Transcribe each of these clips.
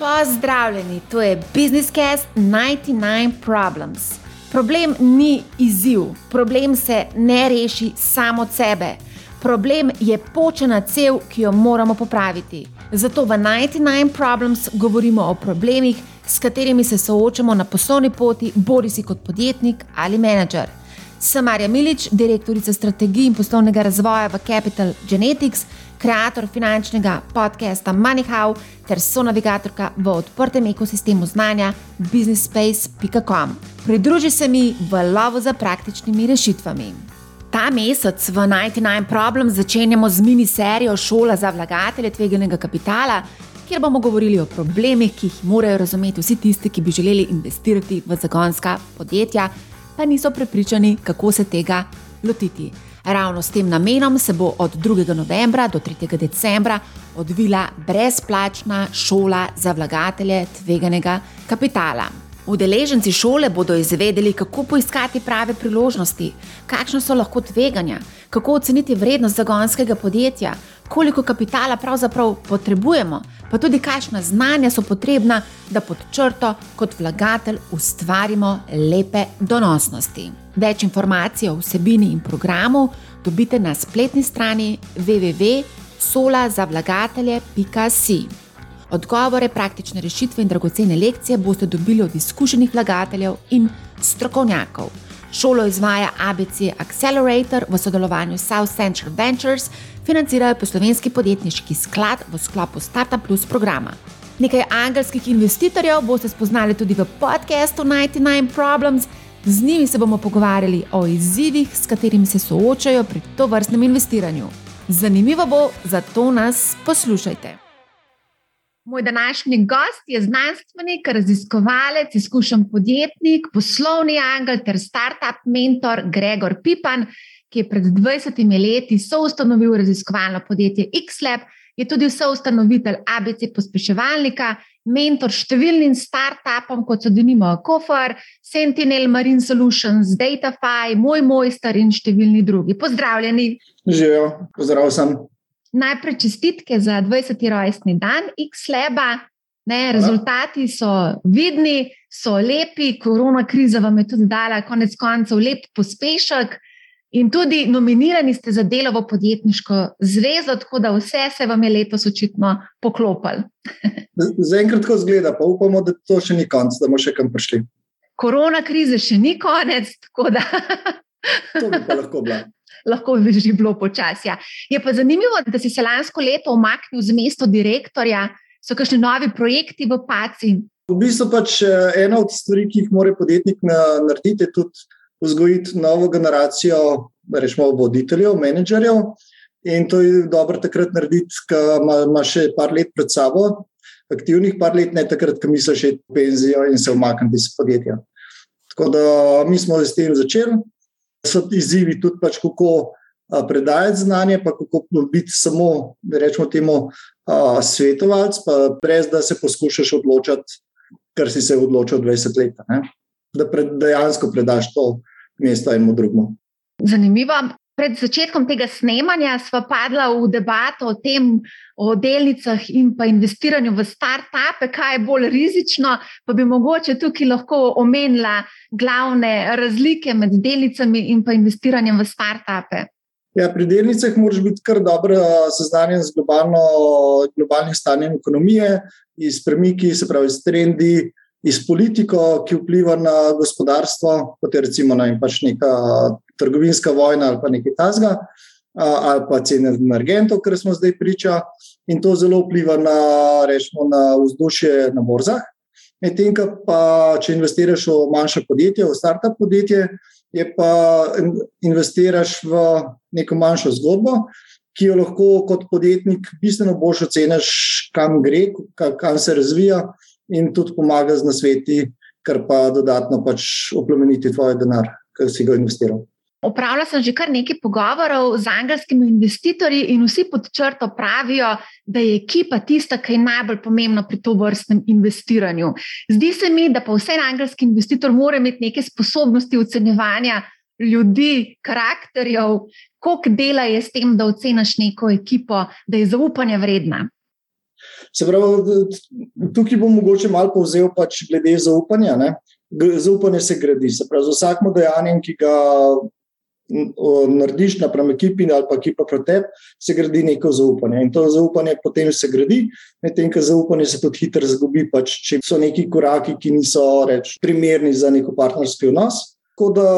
Pozdravljeni, to je Business Cast 99 Problems. Problem ni izziv, problem se ne reši samo od sebe. Problem je počena cev, ki jo moramo popraviti. Zato v 99 Problems govorimo o problemih, s katerimi se soočamo na poslovni poti, bodi si kot podjetnik ali menedžer. Sem Marja Milič, direktorica strategij in poslovnega razvoja v Capital Genetics kreator finančnega podcasta MoneyHow ter sonavigatorka v odprtem ekosistemu znanja businessspace.com. Pridruži se mi v lovu za praktičnimi rešitvami. Ta mesec v 99 Problem začenjamo z mini serijo Šola za vlagatelje tveganega kapitala, kjer bomo govorili o problemih, ki jih morajo razumeti vsi tisti, ki bi želeli investirati v zagonska podjetja, pa niso prepričani, kako se tega lotiti. Ravno s tem namenom se bo od 2. novembra do 3. decembra odvila brezplačna šola za vlagatelje tveganega kapitala. Udeleženci šole bodo izvedeli, kako poiskati prave priložnosti, kakšne so lahko tveganja, kako oceniti vrednost zagonskega podjetja, koliko kapitala pravzaprav potrebujemo, pa tudi kakšna znanja so potrebna, da pod črto kot vlagatelj ustvarimo lepe donosnosti. Več informacij o vsebini in programu dobite na spletni strani www.solazavlagatelje.com. Odgovore, praktične rešitve in dragocene lekcije boste dobili od izkušenih vlagateljev in strokovnjakov. Šolo izvaja ABC Accelerator v sodelovanju s South Central Ventures, financirajo poslovenski podjetniški sklad v sklopu Startup Plus programa. Nekaj angelskih investitorjev boste spoznali tudi v podkastu 99 Problems. Z njimi se bomo pogovarjali o izzivih, s katerimi se soočajo pri to vrstnem investiranju. Zanimivo bo, zato nas poslušajte. Moj današnji gost je znanstvenik, raziskovalec, izkušen podjetnik, poslovni angel ter startup mentor Gregor Pipan, ki je pred 20 leti soustanovil raziskovalno podjetje XLab, je tudi soustanovitelj ABC pospeševalnika, mentor številnim startupom, kot so Denimo Kofar, Sentinel Marine Solutions, Datafy, Moj Mojster in številni drugi. Pozdravljeni. Živijo, pozdrav sem. Najprej čestitke za 20. rojstni dan X-Leba. Ne, rezultati so vidni, so lepi, korona kriza vam je tudi dala, konec koncev, lep pospešek. In tudi nominirani ste za delo v podjetniško zvezo, tako da vse se vam je letos očitno poklopilo. Zaenkrat tako zgleda, pa upamo, da to še ni konec, da bomo še kam prišli. Korona krize še ni konec, tako da. to bi pa lahko bila. Lahko bi že bilo počasja. Je pa zanimivo, da si se lansko leto omaknil z mesto direktorja, so kakšni novi projekti v Paci. V bistvu pač eh, ena od stvari, ki jih mora podjetnik narediti, je tudi vzgojiti novo generacijo, rečemo, voditeljev, menedžerjev. In to je dobro takrat narediti, ko ima, ima še par let pred sabo, aktivnih par let, ne takrat, ko misliš, da je penzijo in se umakniti iz podjetja. Tako da mi smo s tem začeli. So izzivi tudi, pač, kako predajati znanje, pa kako biti samo, da rečemo, temu svetovalec, pa brez da se poskušaš odločiti, kar si se odločil 20 let. Da pred, dejansko predaš to mesto enemu drugemu. Zanimivo. Pred začetkom tega snemanja smo padla v debato o tem, o delnicah in pa investiranju v start-upe, kaj je bolj rizično, pa bi mogoče tukaj lahko omenila glavne razlike med delnicami in pa investiranjem v start-upe. Ja, pri delnicah moraš biti kar dobro seznanjen z globalno, globalnim stanjem ekonomije, iz premiki, se pravi, s trendi, iz politiko, ki vpliva na gospodarstvo, kot je recimo ne, pač neka trgovinska vojna ali pa nekaj tasga, ali pa cene energentov, kar smo zdaj priča. In to zelo vpliva na, rečemo, na vzdušje na borzah. Medtem, če investiraš v manjše podjetje, v start-up podjetje, je pa investiraš v neko manjšo zgodbo, ki jo lahko kot podjetnik bistveno bolj oceniš, kam gre, kam se razvija, in tudi pomaga z nasveti, kar pa dodatno pač oplemeniti tvoj denar, ki si ga investiral. Opravila sem že kar nekaj pogovorov z angelskimi investitorji, in vsi pod črto pravijo, da je ekipa tista, ki je najbolj pomembna pri to vrstnem investiranju. Zdi se mi, da pa vse angelski investitor mora imeti neke sposobnosti ocenjevanja ljudi, karakterjev, koliko dela je s tem, da oceniš neko ekipo, da je zaupanja vredna. Se pravi, tukaj bom mogoče malo povzel pač glede zaupanja. Ne? Zaupanje se gradi. Se pravi, z vsakim dejanjem, ki ga narediš napram ekipi ali pa ekipa proti tebi, se gradi neko zaupanje. In to zaupanje potem se gradi, medtem ko zaupanje se tudi hitro zgubi, pač, če so neki koraki, ki niso reč, primerni za neko partnerski odnos. Tako da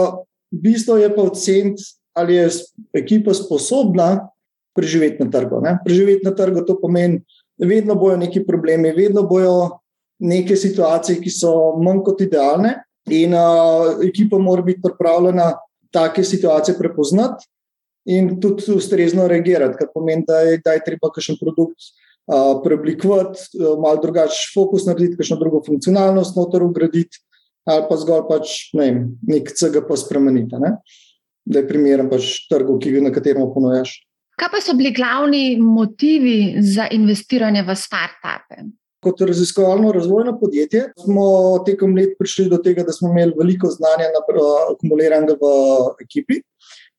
bistvo je pa oceniti, ali je ekipa sposobna preživeti na trgu. Ne? Preživeti na trgu to pomeni, vedno bojo neki problemi, vedno bojo neke situacije, ki so manj kot idealne, in uh, ekipa mora biti pripravljena take situacije prepoznati in tudi ustrezno reagirati, kar pomeni, da je, da je treba kakšen produkt uh, preoblikovati, uh, malo drugačen fokus narediti, kakšno drugo funkcionalnost noter ugraditi, ali pa zgolj pač, ne vem, nek CGP spremeniti, ne? da je primeren pač trgu, ki, na katerem ponujaš. Kaj pa so bili glavni motivi za investiranje v start-upe? Kot raziskovalno razvojno podjetje smo tekom let prišli do tega, da smo imeli veliko znanja akumuliranega v ekipi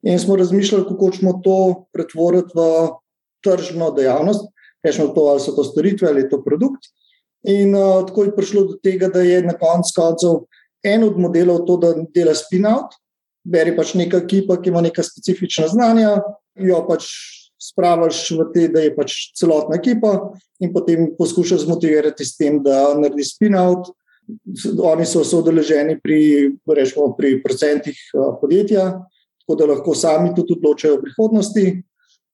in smo razmišljali, kako smo to pretvoriti v tržno dejavnost, rečemo to, ali so to storitve ali je to produkt. In uh, tako je prišlo do tega, da je na koncu koncev en od modelov to, da dela spin-out, beri pač neka ekipa, ki ima neka specifična znanja, jo pač spravaš v te, da je pač celotna ekipa in potem poskušaš zmotivirati s tem, da naredi spin-out. Oni so soodeleženi pri, rečemo, pri procentih podjetja, tako da lahko sami tudi odločajo o prihodnosti.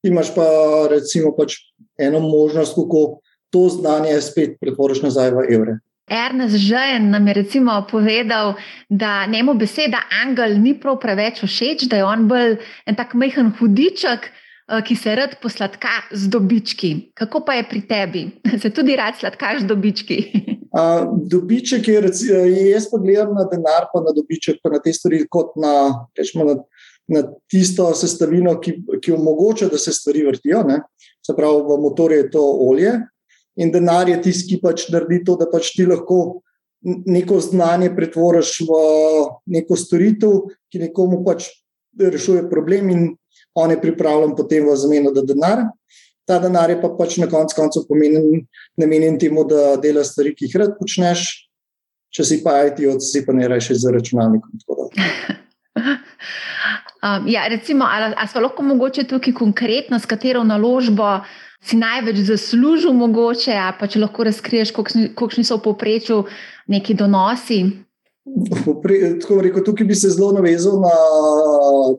Imaš pa recimo pač eno možnost, kako to znanje spet pretvoriš nazaj v evre. Ernest Žen nam je recimo povedal, da njemu beseda angel ni prav preveč všeč, da je on bolj en tak mehen hudiček, Eh, ki se rad posladka z dobički. Kako pa je pri tebi? Se tudi rad sladkaš z dobički? A, dobiček je, jaz pa gledam na denar, pa na dobiček, pa na te stvari, kot na, rečemo, na, na tisto sestavino, ki, ki omogoča, da se stvari vrtijo. Ne? Se pravi, v motorju je to olje in denar je tisti, ki pač naredi to, da pač ti lahko neko znanje pretvoriš v neko storitev, ki nekomu pač rešuje problem in on je pripravljen potem v zameno za denar. Ta denar je pa pač na koncu koncev namenjen temu, da delaš stvari, ki jih rad počneš, če si pa IT, si pa ne rečeš za računalnikom. um, ja, recimo, ali, ali smo lahko mogoče tukaj konkretno, s katero naložbo si največ zaslužil, mogoče, ali pa če lahko razkriješ, koliko so v povprečju neki donosi. Rekel, tukaj bi se zelo navezal na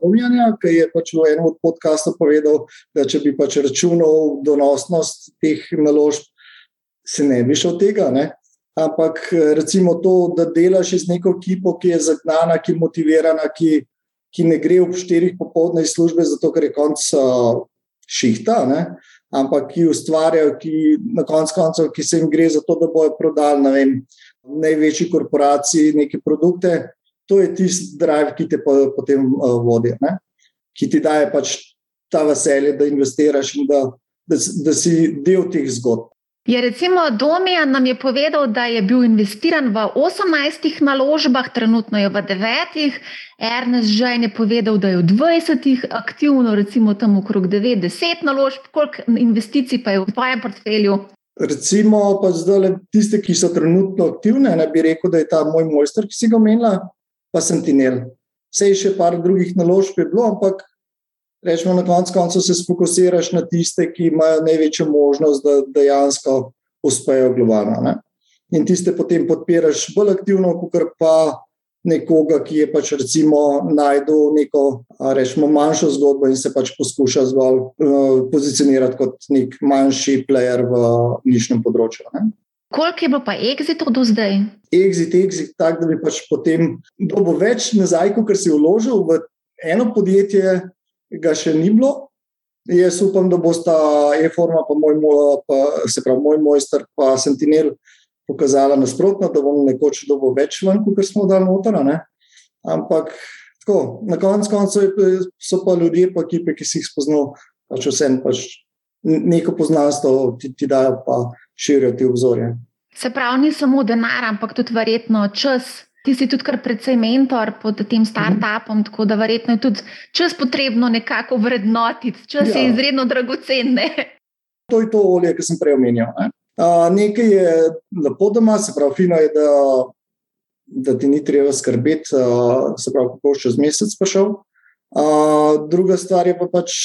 Domjanja, ki je pač v enem od podkastov povedal, da če bi pač računal donosnost teh naložb, se ne bi šel tega. Ne? Ampak recimo to, da delaš z neko ekipo, ki je zagnana, ki je motivirana, ki, ki ne gre ob štirih popoldne iz službe, zato ker je konc šihta, ne? Ampak ki ustvarjajo, ki na koncu koncev, ki se jim gre za to, da bojo prodali največji korporaciji neke produkte, to je tisti drive, ki te potem uh, vodi, ne? ki ti daje pač ta veselje, da investiraš in da, da, da si del teh zgodb. Je recimo Domijan nam je povedal, da je bil investiran v 18 naložbah, trenutno je v 9. Ernest Žajn je povedal, da je v 20 aktivno, recimo tam okrog 9-10 naložb. Koliko investicij pa je v tvojem portfelju? Recimo, pa zdaj tiste, ki so trenutno aktivne, ne bi rekel, da je ta moj mojster, ki si ga omenila, pa Sentinel. Vse je še par drugih naložb je bilo, ampak rečemo na koncu konca se fokusiraš na tiste, ki imajo največjo možnost, da dejansko uspejo globalno. Ne? In tiste potem podpiraš bolj aktivno, kot pa nekoga, ki je pač recimo najdel neko, rečemo, manjšo zgodbo in se pač poskuša zgolj uh, pozicionirati kot nek manjši player v nišnem področju. Ne? Koliko je bilo pa exitov do zdaj? Exit, exit, tako da bi pač potem dobil več nazaj, kot si vložil v eno podjetje, ga še ni bilo. Jaz upam, da bosta e-forma, pa moj, pa, se pravi, moj mojster, pa Sentinel, pokazala nasprotno, da bomo nekoč dobil več ven, kot smo dali noter. Ampak tako, na koncu koncev so pa ljudje, pa ekipe, ki si jih spoznal, pač vsem pač neko poznanstvo ti, ti dajo, pa širijo ti obzorje. Se pravi, ni samo denar, ampak tudi verjetno čas. Ti si tudi kar precej mentor pod tem startupom, mm tako da verjetno je tudi čas potrebno nekako vrednotiti. Čas ja. je izredno dragocen. To je to olje, ki sem prej omenjal. Uh, nekaj je lepo doma, se pravi, fino je, da, da ti ni treba skrbeti, uh, se pravi, kako boš čez mesec prišel. Uh, druga stvar je pa pač,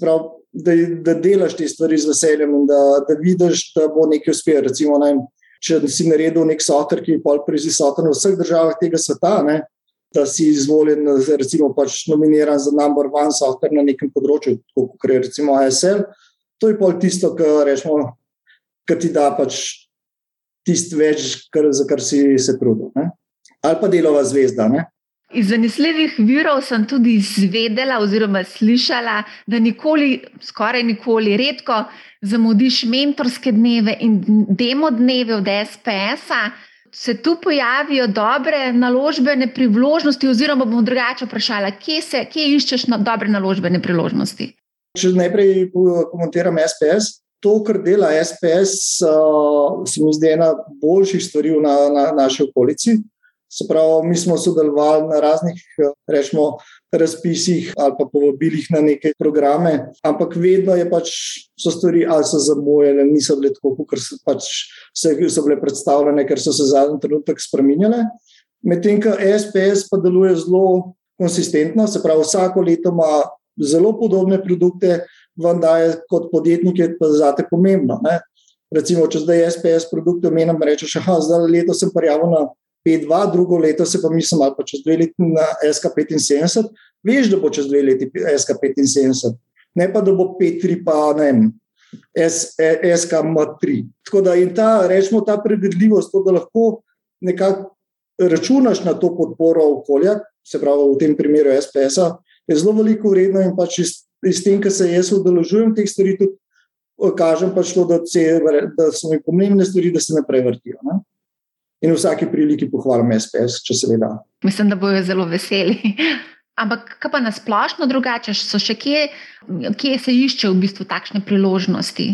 pravi, da, da delaš te stvari z veseljem in da, da vidiš, da bo nekaj uspelo. Recimo, ne, če si naredil nek soter, ki je pol prizi soter v vseh državah tega sveta, ne, da si izvoljen, recimo, pač nominiran za number one soter na nekem področju, kot je recimo ASL. To je pol tisto, kar rečemo ki ti da pač tisto več, kar, za kar si se trudil. Ne? Ali pa delova zvezda. Ne? Iz zanesljivih virov sem tudi izvedela, oziroma slišala, da nikoli, skoraj nikoli, redko zamudiš mentorske dneve in demo dneve od SPS-a. Se tu pojavijo dobre naložbene priložnosti, oziroma bom drugače vprašala, kje, se, kje iščeš na dobre naložbene priložnosti? Če najprej komentiram SPS, to, kar dela SPS, uh, se mi zdi ena boljših stvari na, na naši okolici. Se pravi, mi smo sodelovali na raznih rečemo, razpisih ali pa povabilih na neke programe, ampak vedno je pač so stvari ali so zamujene, niso bile tako, kot so, pač so bile predstavljene, ker so se zadnji trenutek spremenjale. Medtem ko SPS pa deluje zelo konsistentno, se pravi, vsako leto ima zelo podobne produkte, vendar je kot podjetnik je pa zate pomembno. Ne? Recimo, če zdaj SPS produkte omenjam, rečeš, da zdaj leto sem prijavil na P2, drugo leto se pa mislim, ali pa čez dve leti na SK75, veš, da bo čez dve leti SK75, ne pa da bo P3 pa ne vem. SKM3. Tako da in ta, rečemo, ta predvidljivost, to, da lahko nekako računaš na to podporo okolja, se pravi v tem primeru SPS-a, je zelo veliko vredno in pač iz s tem, ki se jaz udeležujem teh stvari, tudi kažem, pač to, da, ce, da so mi pomembne stvari, da se ne prevrtijo. Ne? In v vsaki priliki pohvalim SPS, če se le da. Mislim, da bojo zelo veseli. Ampak, kaj pa nasplošno drugače, so še kje, kje se išče v bistvu takšne priložnosti?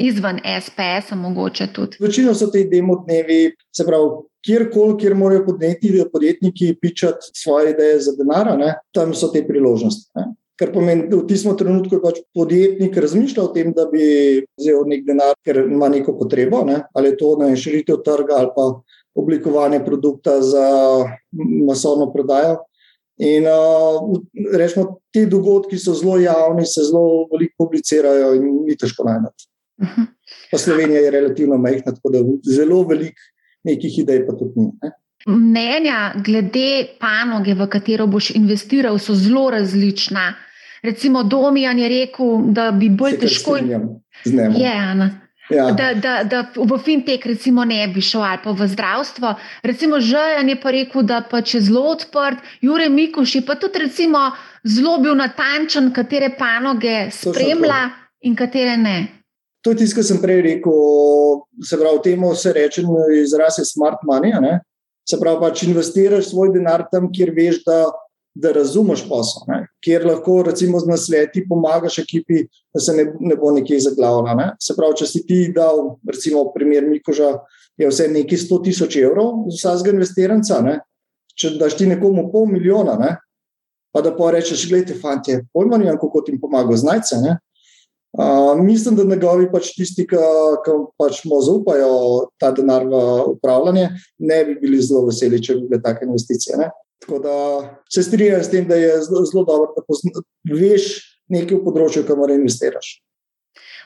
Izven SPS, mogoče tudi. Večino so te demo dnevi, se pravi, kjerkoli, kjer morajo podjetniki, podjetniki pičati svoje ideje za denar, tam so te priložnosti. Ne? Kar pomeni, da v tistem trenutku pač podjetnik razmišlja o tem, da bi vzel nek denar, ker ima neko potrebo, ne? ali je to na širitev trga ali pa oblikovanje produkta za masovno prodajo. In uh, rečemo, ti dogodki so zelo javni, se zelo veliko publicirajo in ni težko najti. Mhm. Pa Slovenija je relativno majhna, tako da zelo veliko nekih idej pa tudi ni. Ne? Mnenja glede panoge, v katero boš investiral, so zelo različna. Recimo, Domijan je rekel, da bi bolj težko. Je, ja. da, da, da v fintech recimo, ne bi šel ali pa v zdravstvo. Recimo, Žajan je pa rekel, da pa če zelo odprt, Jure Mikuš je pa tudi recimo, zelo bil natančen, katere panoge spremlja in katere ne. To je tisto, kar sem prej rekel. Se pravi, temu se reče, izraz je smart money. Ne? Se pravi, pač investiraš svoj denar tam, kjer veš, da da razumeš posel, ne? kjer lahko recimo z nasveti pomagaš ekipi, da se ne, ne bo nekje zaglavila. Ne? Se pravi, če si ti dal, recimo, primer Mikoža, je vse nekaj 100 tisoč evrov za vsakega investiranca, ne? če daš ti nekomu pol milijona, ne? pa da pa rečeš, gledajte, fanti, pojmo nimam, kako ti pomaga znajce. Uh, mislim, da njegovi pač tisti, ki pač mu zaupajo ta denar v upravljanje, ne bi bili zelo veseli, če bi bile take investicije. Ne? Tako da se strinjam s tem, da je zelo, zelo dobro, da veš nekaj v področju, kamor investiraš.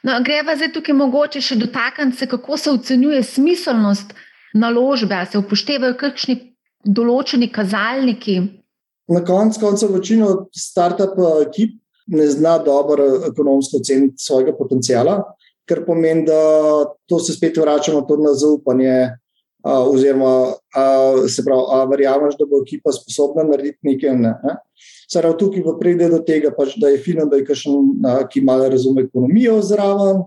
No, greva zdaj tukaj mogoče še dotakniti se, kako se ocenjuje smiselnost naložbe, ali se upoštevajo kakšni določeni kazalniki. Na koncu konca večino start-up ekip ne zna dobro ekonomsko oceniti svojega potencijala, kar pomeni, da to se spet vračamo na zaupanje oziroma a, se pravi, a verjameš, da bo ekipa sposobna narediti nekaj. Ne, ne? Prav, tukaj pa pride do tega, pač, da je fino, da je kakšen, ki malo razume ekonomijo zraven,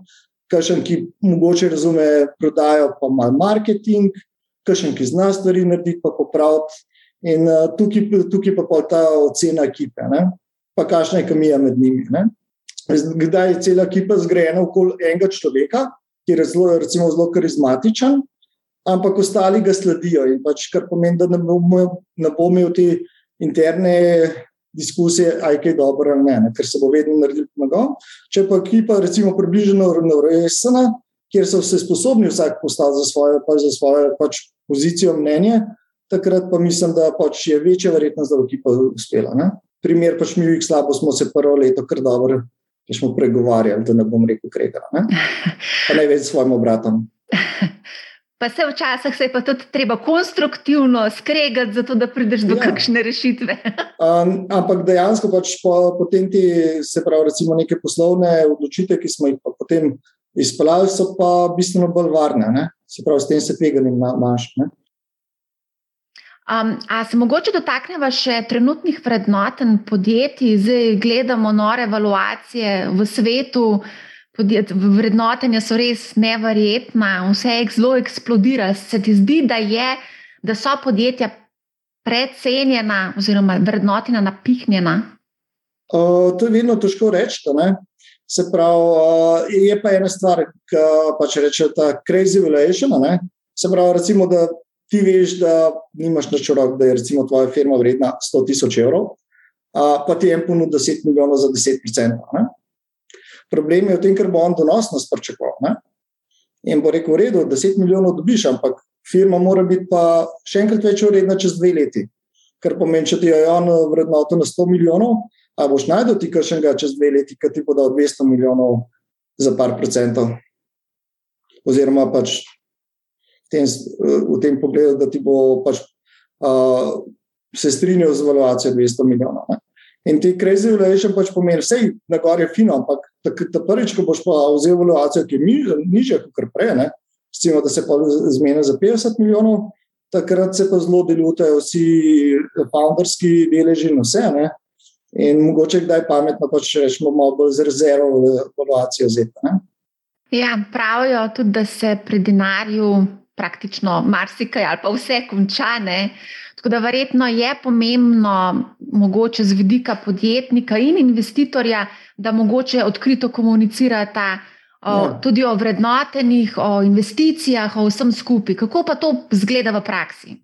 kakšen, ki mogoče razume prodajo, pa malo marketing, kakšen, ki zna stvari narediti, pa popraviti. In uh, tukaj, tukaj pa je ta ocena ekipe, ne? pa kakšna je kemija med njimi. Ne? Kdaj je cela ekipa zgrajena okoli enega človeka, ki je zelo, recimo, zelo karizmatičen, ampak ostali ga sledijo. Pač, kar pomeni, da ne bomo bo imeli te interne diskusije, aj kaj dobro ali ne, ne, ker se bo vedno naredil pomagal. Če pa ekipa, recimo, približno uravnovešena, kjer so se sposobni vsak postaviti za svojo, pač za svojo pač pozicijo, mnenje, takrat pa mislim, da pač je večja verjetnost, da bo ekipa uspela. Ne? Primer pač mi, slabo smo se prvo leto kar dobro, ki smo pregovarjali, da ne bom rekel krega. Ne? Pa ne več s svojim bratom. Pa se včasih se je pa tudi treba konstruktivno skregati, zato da prideš do ja. kakšne rešitve. um, ampak dejansko pač po, potem ti se pravi, recimo neke poslovne odločitve, ki smo jih potem izpeljali, so pa bistveno bolj varne. Ne? Se pravi, s tem se tveganjem manjš. Um, a se mogoče dotaknemo še trenutnih vrednoten podjetij, zdaj gledamo nore evaluacije v svetu vrednotenja so res neverjetna, vse je zelo eksplodira. Se ti zdi, da, je, da so podjetja precenjena oziroma vrednotina napihnjena? Uh, to je vedno težko reči. Se pravi, uh, je pa ena stvar, ki pač reče ta crazy valuation. Se pravi, recimo, da ti veš, da nimaš na čorok, da je recimo tvoja firma vredna 100 tisoč evrov, uh, pa ti en ponudil 10 milijonov za 10 procentov. Problem je v tem, ker bo on donosnost pričakoval. In bo rekel, v redu, 10 milijonov dobiš, ampak firma mora biti pa še enkrat več uredna čez dve leti. Ker pomeni, če ti je on vrednoto na 100 milijonov, a boš najdel ti kakšnega čez dve leti, ki ti bo dal 200 milijonov za par procentov. Oziroma pač tem, v tem pogledu, da ti bo pač, uh, se strinjal z valuacijo 200 milijonov. Ne? In ti crazy valuation pač pomeni, vse na gor je fino, ampak ta prvič, ko boš pa vzel valuacijo, ki je nižja kot prej, ne, scimo, da se pa zmeni za 50 milijonov, takrat se pa zelo delujejo vsi founderski deleži in vse. Ne. In mogoče kdaj pametno pač rečemo malo bolj z rezervo valuacijo zeta. Ja, pravijo tudi, da se pri denarju praktično marsikaj ali pa vse konča. Tako da verjetno je pomembno, mogoče z vidika podjetnika in investitorja, da mogoče odkrito komunicirata o, ja. tudi o vrednotenih, o investicijah, o vsem skupaj. Kako pa to zgleda v praksi?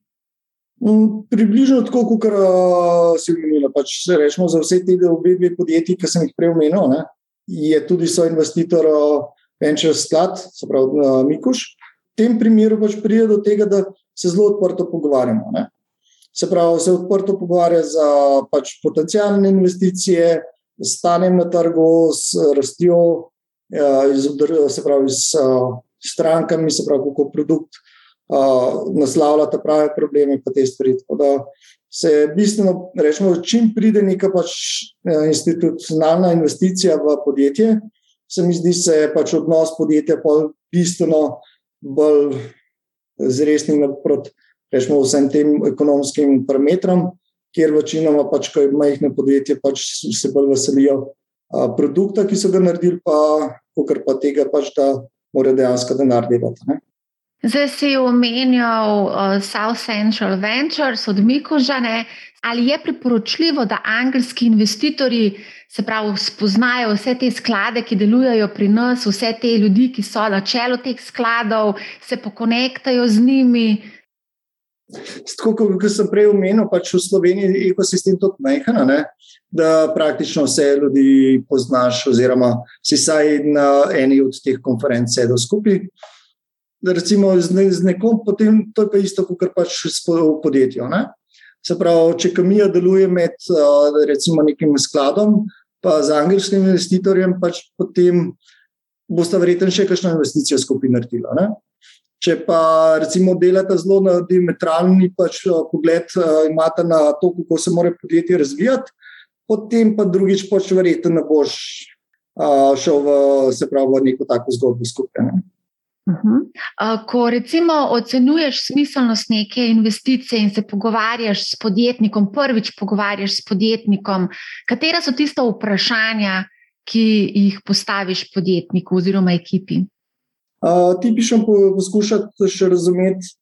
Mm, približno tako, kot uh, si omenila. Pač rečemo za vse te obe dve podjetji, ki sem jih prej omenil, ne, je tudi so investitor uh, Venture Sklad, se pravi uh, Mikuš tem primeru pač pride do tega, da se zelo odprto pogovarjamo. Ne? Se pravi, se odprto pogovarja za pač potencijalne investicije, stanjem na trgu, s rastjo, ja, se pravi, s strankami, se pravi, kako produkt naslavlja ta prave probleme in te stvari. Se bistveno, rečemo, čim pride neka pač institucionalna investicija v podjetje, se mi zdi, da je pač odnos podjetja bistveno bolj zresni proti vsem tem ekonomskim parametrom, kjer večinoma, pač, ko majhne podjetje, pač se bolj veselijo a, produkta, ki so ga naredili, pa kar pa tega, pač, da mora dejansko denar delati. Ne? Zdaj si omenjal uh, South Central Ventures od Mikožane. Ali je priporočljivo, da angelski investitorji se pravi, spoznajo vse te sklade, ki delujejo pri nas, vse te ljudi, ki so na čelu teh skladov, se pokonektajo z njimi? Tako kot sem prej omenil, pač v Sloveniji je ekosistem tako majhen, da praktično vse ljudi poznaš, oziroma si saj na eni od teh konferenc sedel skupaj da recimo z, ne, z nekom, potem to je pa isto, kot pač v podjetju. Ne? Se pravi, če kemija deluje med recimo nekim skladom, pa z angelskim investitorjem, pač potem boste verjetno še kakšno investicijo skupaj naredili. Ne? Če pa recimo delate zelo na diametralni pač, pogled, imate na to, kako se mora podjetje razvijati, potem pa drugič pač verjetno ne boš šel v, se pravi, v neko tako zgodbo skupaj. Ne? Uh, ko recimo ocenjuješ smiselnost neke investicije in se pogovarjaš s podjetnikom, prvič pogovarjaš s podjetnikom, katera so tista vprašanja, ki jih postaviš podjetniku oziroma ekipi? Uh, ti pišem poskušati še razumeti,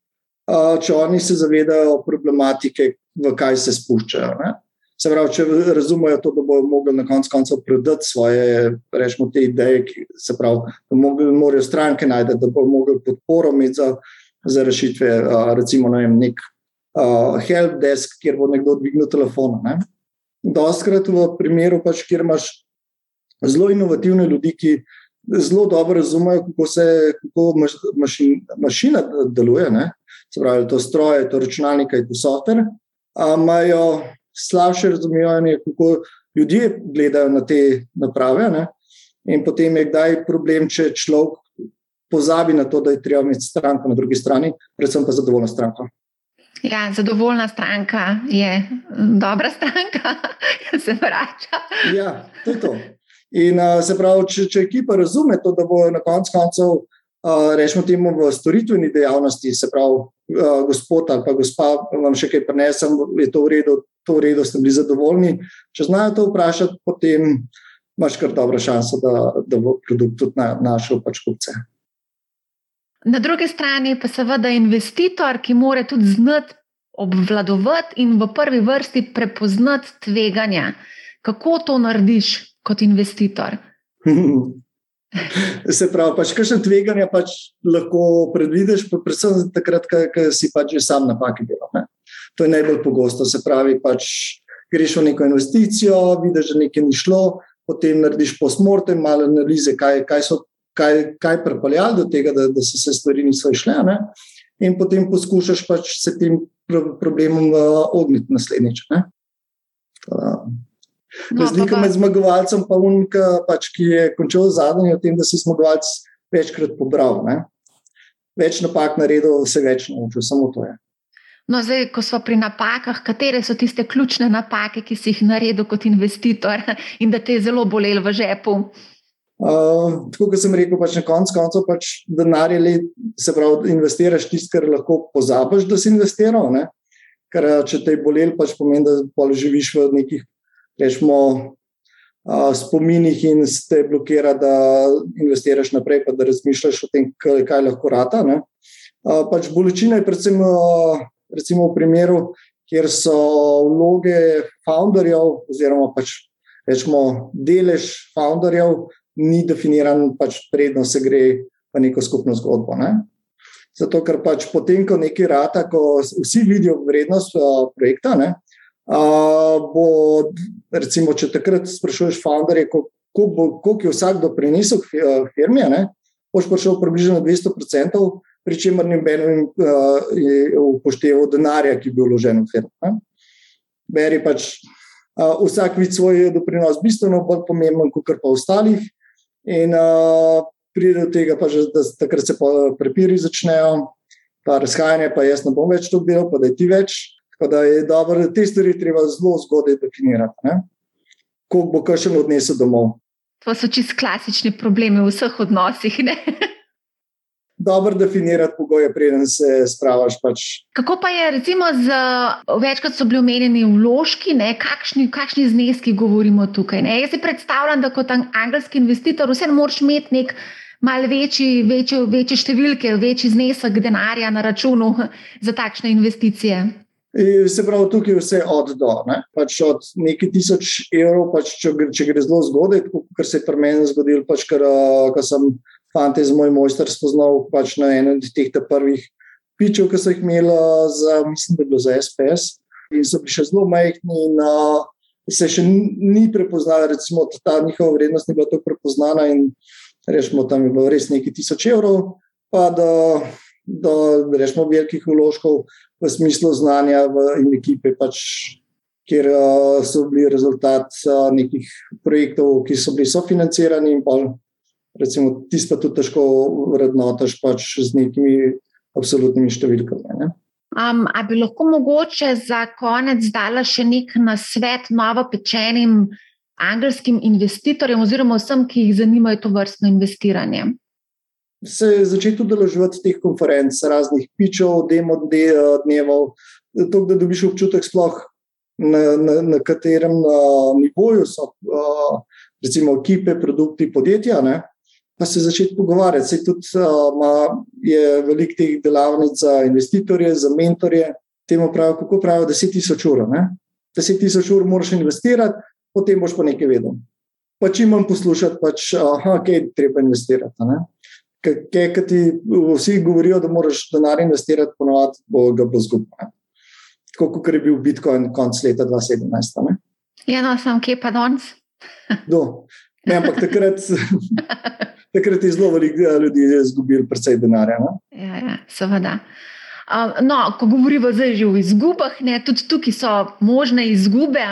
uh, če oni se zavedajo problematike, v kaj se spuščajo. Ne? Se pravi, če razumejo to, da bodo mogli na koncu koncev predati svoje, rečemo, te ideje, ki se pravi, da morajo stranke najti, da bodo mogli podporo imeti za, za rešitve, recimo, ne vem, nek uh, help desk, kjer bo nekdo dvignil telefon. Ne. Doskrat v primeru, pač, kjer imaš zelo inovativne ljudi, ki zelo dobro razumejo, kako se kako mašin, mašina deluje. Ne? Se pravi, to stroje, to računalnik, to softver. Imajo slabše razumevanje, kako ljudje gledajo na te naprave. Ne? In potem je kdaj problem, če človek pozabi na to, da je treba imeti stranko na drugi strani, predvsem pa zadovoljna stranka. Ja, zadovoljna stranka je dobra stranka, ki se vrača. Ja, to je to. In uh, se pravi, če, če ekipa razume to, da bo na koncu koncev, uh, rečemo temu, v storitveni dejavnosti, se pravi, uh, gospod ali pa gospa, vam še kaj prenesem, je to v redu, to v redu, ste bili zadovoljni. Če znajo to vprašati, potem imaš kar dobro šanso, da, da bo produkt tudi na, našel pač kupce. Na drugi strani pa seveda investitor, ki mora tudi znati obvladovati in v prvi vrsti prepoznati tveganja. Kako to narediš kot investitor? Se pravi, pač, kakšne tveganja pač lahko predvidiš, predvsem takrat, ko si pač že sam napake delal. Ne? To je najbolj pogosto. Se pravi, pač greš v neko investicijo, vidiš, da nekaj ni šlo, potem narediš postmortem, malo analize, kaj, kaj so kaj, kaj pripeljalo do tega, da, da so se stvari niso išle. Ne? In potem poskušaš pač se tem problemom uh, ogniti naslednjič. Razlika no, med zmagovalcem in unika, pač, ki je končal zadnji, je v tem, da si zmagovalec večkrat pobral. Ne? Več napak naredil, vse več naučil, samo to je. No, zdaj, ko smo pri napakah, katere so tiste ključne napake, ki si jih naredil kot investitor in da te je zelo bolelo v žepu? Uh, tako kot sem rekel, pač na koncu koncev pač denar je, se pravi, investiraš tisto, kar lahko pozabiš, da si investiral. Ne? Ker če te je bolelo, pač pomeni, da živiš v nekih, rečemo, spominih in te blokira, da investiraš naprej, pa da razmišljaš o tem, kaj, kaj lahko rata. Uh, pač bolečina je predvsem recimo v primeru, kjer so vloge founderjev oziroma pač rečemo delež founderjev ni definiran, pač predno se gre v neko skupno zgodbo. Ne? Zato, ker pač potem, ko nekaj rata, ko vsi vidijo vrednost uh, projekta, ne, uh, bo, recimo, če takrat sprašuješ founderje, koliko je vsak doprinesel k firmi, boš prišel približno 200%, pri čemer noben uh, upošteval denarja, ki je bil vložen v firmo. Ne. Beri pač. Uh, vsak vidi svoj doprinos, bistveno bolj pomemben, kot pa ostalih. In uh, pride do tega, pa že, da takrat se prepiri začnejo, pa razhajanje, pa jaz ne bom več to bil, pa da je ti več. Tako da je dobro, da te stvari treba zelo zgodaj definirati. Koliko bo kar še odnesel domov? To so čist klasični problemi v vseh odnosih. dobro definirati pogoje, preden se spravaš. Pač. Kako pa je, recimo, z, večkrat so bili omenjeni vložki, ne, kakšni, kakšni zneski govorimo tukaj? Ne? Jaz si predstavljam, da kot angelski investitor vseeno moraš imeti nek. Mal večji, večji, večji številke, večji znesek denarja na računu za takšne investicije. E, se pravi, tukaj je vse od do. Ne? Pač od nekaj tisoč evrov, pač, če, če gre zelo zgodaj, kot se je pri meni zgodilo, pač, ker sem fante z moj mojster spoznal pač na enem od teh prvih pičev, ki so jih imeli za, mislim, da je bilo za SPS. In so bili še zelo majhni, in uh, se še ni prepoznala, recimo, ta njihova vrednost ni bila tako prepoznana. In rečemo, tam je bilo res nekaj tisoč evrov, pa do, do rečemo, velikih vložkov v smislu znanja v, in ekipe. Pač, Ker uh, so bili rezultat uh, nekih projektov, ki so bili sofinancirani, in pa recimo, tisto tudi težko vrednotiš pač z nekimi absolutnimi številkami. Um, a bi lahko mogoče za konec dala še nek nasvet novo pečenim angelskim investitorjem, oziroma vsem, ki jih zanimajo to vrstno investiranje? Se začeti udeleževati teh konferenc, raznih pičov, demo dnevov, to, da dobiš občutek, sploh na, na, na katerem na nivoju so, uh, recimo, ekipe, produkti, podjetja. Ne? pa se začeti pogovarjati. Se tudi uh, je veliko teh delavnic za investitorje, za mentorje, temu pravijo, kako pravijo, 10.000 ur. 10.000 ur moraš investirati, potem boš pa nekaj vedel. Pa čim manj poslušati, pač, aha, kaj je treba investirati. Kaj, kaj ti vsi govorijo, da moraš denar investirati, ponovadi bo ga bo zgubil. Tako kot je bil Bitcoin konec leta 2017. Ne? Ja, no, sem kje pa danes. Do. Ne, ampak takrat takrat je zelo veliko ljudi izgubilo precej denarja. Ja, ja, seveda. No, ko govorimo zdaj o izgubah, ne, tudi tukaj so možne izgube.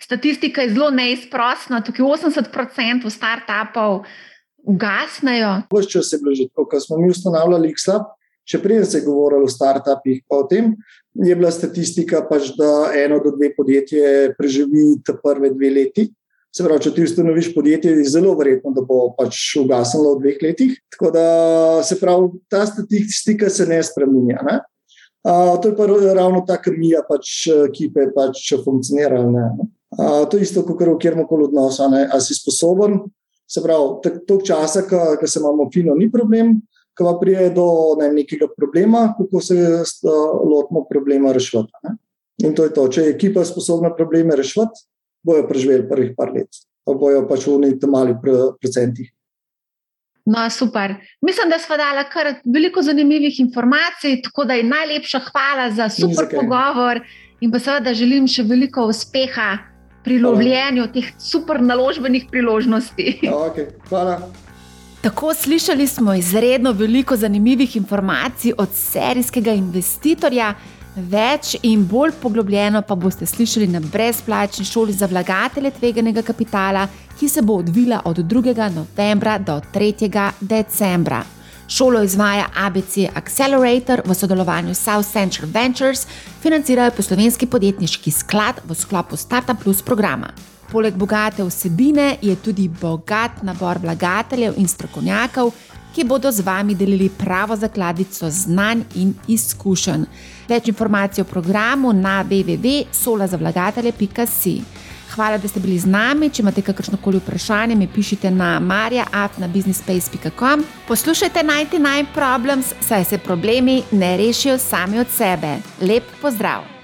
Statistika je zelo neizprostna, tukaj 80% startupov ugasnejo. Vse čas je bilo že tako, ko smo mi ustanovljali XLab, še prej se je govorilo o startupih, pa o tem je bila statistika, pač, da eno do dve podjetje preživi te prve dve leti. Se pravi, če ti ustanoviš podjetje, je zelo verjetno, da bo pač ugasnilo v dveh letih. Tako da se pravi, ta statistika se ne spremenja. Ne? Uh, to je pa ravno ta kemija, pač, ki je pač funkcionira. Uh, to je isto, kot v kjer koli odnosu. Ali si sposoben, se pravi, toliko časa, ki se imamo fino, ni problem, ko pa prije do ne, nekega problema, kako se lotimo problema rešiti. In to je to. Če je ekipa sposobna probleme rešiti, bojo preživeli prvih par let, pa bojo pač v neki mali procentih. No, super. Mislim, da smo dali kar veliko zanimivih informacij, tako da je najlepša hvala za super pogovor in pa seveda želim še veliko uspeha pri lovljenju teh super naložbenih priložnosti. Okay, hvala. Tako slišali smo izredno veliko zanimivih informacij od serijskega investitorja. Več in bolj poglobljeno pa boste slišali na brezplačni šoli za vlagatelje tveganega kapitala, ki se bo odvila od 2. novembra do 3. decembra. Šolo izvaja ABC Accelerator v sodelovanju s South Central Ventures, financirajo poslovenski podjetniški sklad v sklopu Startup Plus programa. Poleg bogate vsebine je tudi bogat nabor vlagateljev in strokovnjakov, ki bodo z vami delili pravo zakladico znanj in izkušenj. Več informacij o programu na www.solazavlagatelje.com. Hvala, da ste bili z nami. Če imate kakršno koli vprašanje, mi pišite na marja.businessspace.com. Poslušajte 99 Problems, saj se problemi ne rešijo sami od sebe. Lep pozdrav!